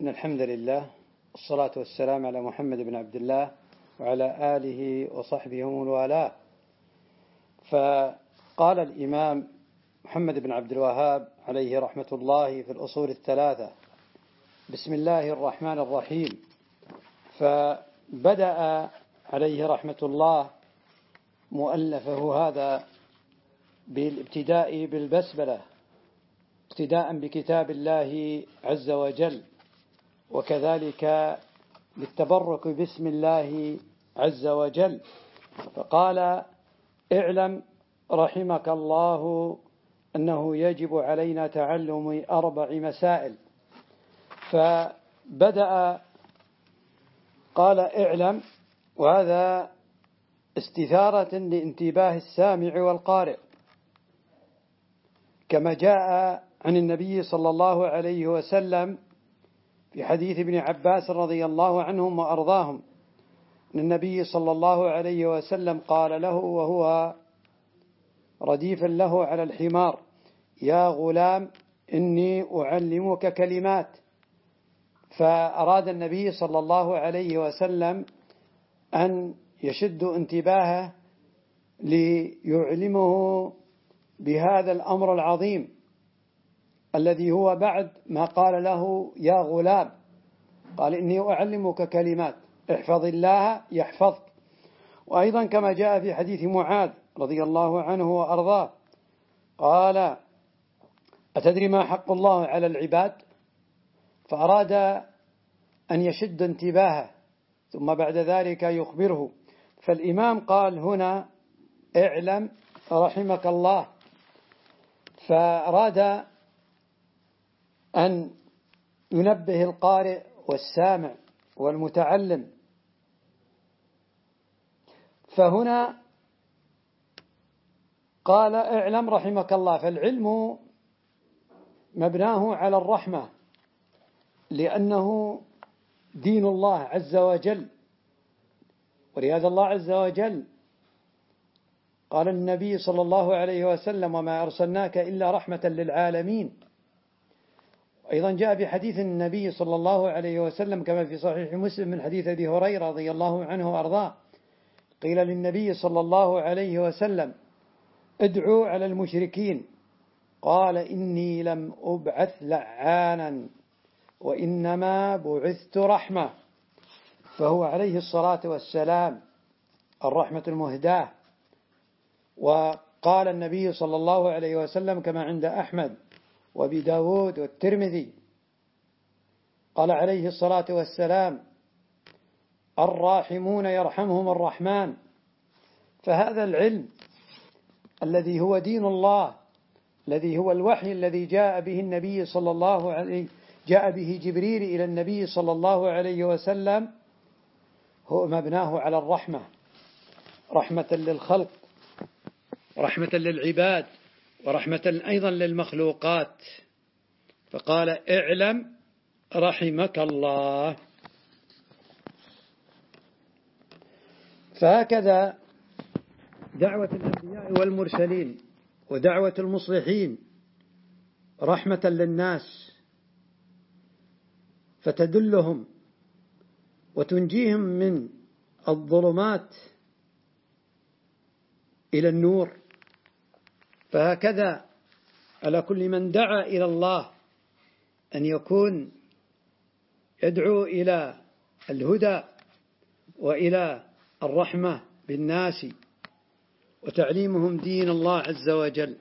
إن الحمد لله والصلاة والسلام على محمد بن عبد الله وعلى آله وصحبه ومن والاه. فقال الإمام محمد بن عبد الوهاب عليه رحمة الله في الأصول الثلاثة بسم الله الرحمن الرحيم. فبدأ عليه رحمة الله مؤلفه هذا بالابتداء بالبسملة اقتداء بكتاب الله عز وجل. وكذلك للتبرك باسم الله عز وجل. فقال اعلم رحمك الله أنه يجب علينا تعلم أربع مسائل. فبدأ قال اعلم وهذا استثارة لانتباه السامع والقارئ. كما جاء عن النبي صلى الله عليه وسلم في حديث ابن عباس رضي الله عنهم وأرضاهم. أن النبي صلى الله عليه وسلم قال له وهو رديفا له على الحمار يا غلام إني أعلمك كلمات. فأراد النبي صلى الله عليه وسلم أن يشد انتباهه ليعلمه بهذا الأمر العظيم. الذي هو بعد ما قال له يا غلام قال إني أعلمك كلمات احفظ الله يحفظك. وأيضا كما جاء في حديث معاذ رضي الله عنه وأرضاه قال أتدري ما حق الله على العباد؟ فأراد أن يشد انتباهه ثم بعد ذلك يخبره. فالإمام قال هنا اعلم رحمك الله. فأراد أن ينبه القارئ والسامع والمتعلم. فهنا قال اعلم رحمك الله. فالعلم مبناه على الرحمة لأنه دين الله عز وجل. ولهذا الله عز وجل قال النبي صلى الله عليه وسلم وما أرسلناك إلا رحمة للعالمين. أيضا جاء بحديث النبي صلى الله عليه وسلم كما في صحيح مسلم من حديث أبي هريرة رضي الله عنه وأرضاه. قيل للنبي صلى الله عليه وسلم ادعوا على المشركين. قال إني لم أبعث لعانا وإنما بعثت رحمة. فهو عليه الصلاة والسلام الرحمة المهداة. وقال النبي صلى الله عليه وسلم كما عند أحمد وأبي داود والترمذي قال عليه الصلاة والسلام الراحمون يرحمهم الرحمن. فهذا العلم الذي هو دين الله الذي هو الوحي الذي جاء به النبي صلى الله عليه جاء به جبريل إلى النبي صلى الله عليه وسلم هو مبناه على الرحمة رحمة للخلق رحمة للعباد. ورحمة أيضا للمخلوقات. فقال اعلم رحمك الله. فهكذا دعوة الأنبياء والمرسلين ودعوة المصلحين رحمة للناس فتدلهم وتنجيهم من الظلمات إلى النور. فهكذا على كل من دعا إلى الله أن يكون يدعو إلى الهدى وإلى الرحمة بالناس وتعليمهم دين الله عز وجل.